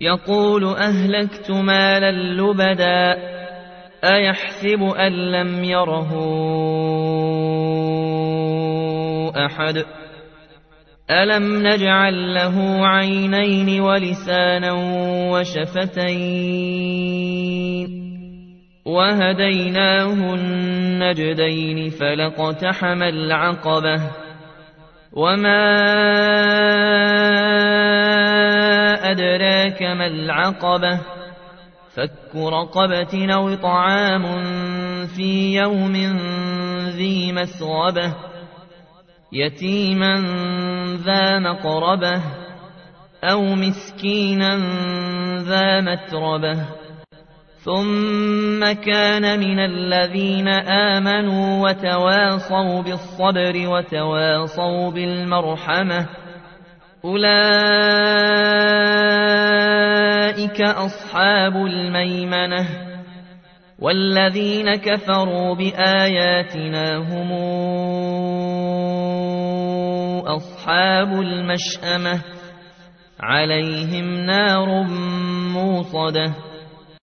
يقول أهلكت مالا لبدا أيحسب أن لم يره أحد؟ ألم نجعل له عينين ولسانا وشفتين؟ وهديناه النجدين فلقتحم العقبة وما أدراك ما العقبة فك رقبة أو طعام في يوم ذي مسغبة يتيما ذا مقربة أو مسكينا ذا متربة ثم كان من الذين آمنوا وتواصوا بالصبر وتواصوا بالمرحمة أولئك أصحاب الميمنة والذين كفروا بآياتنا هم أصحاب المشأمة عليهم نار موصده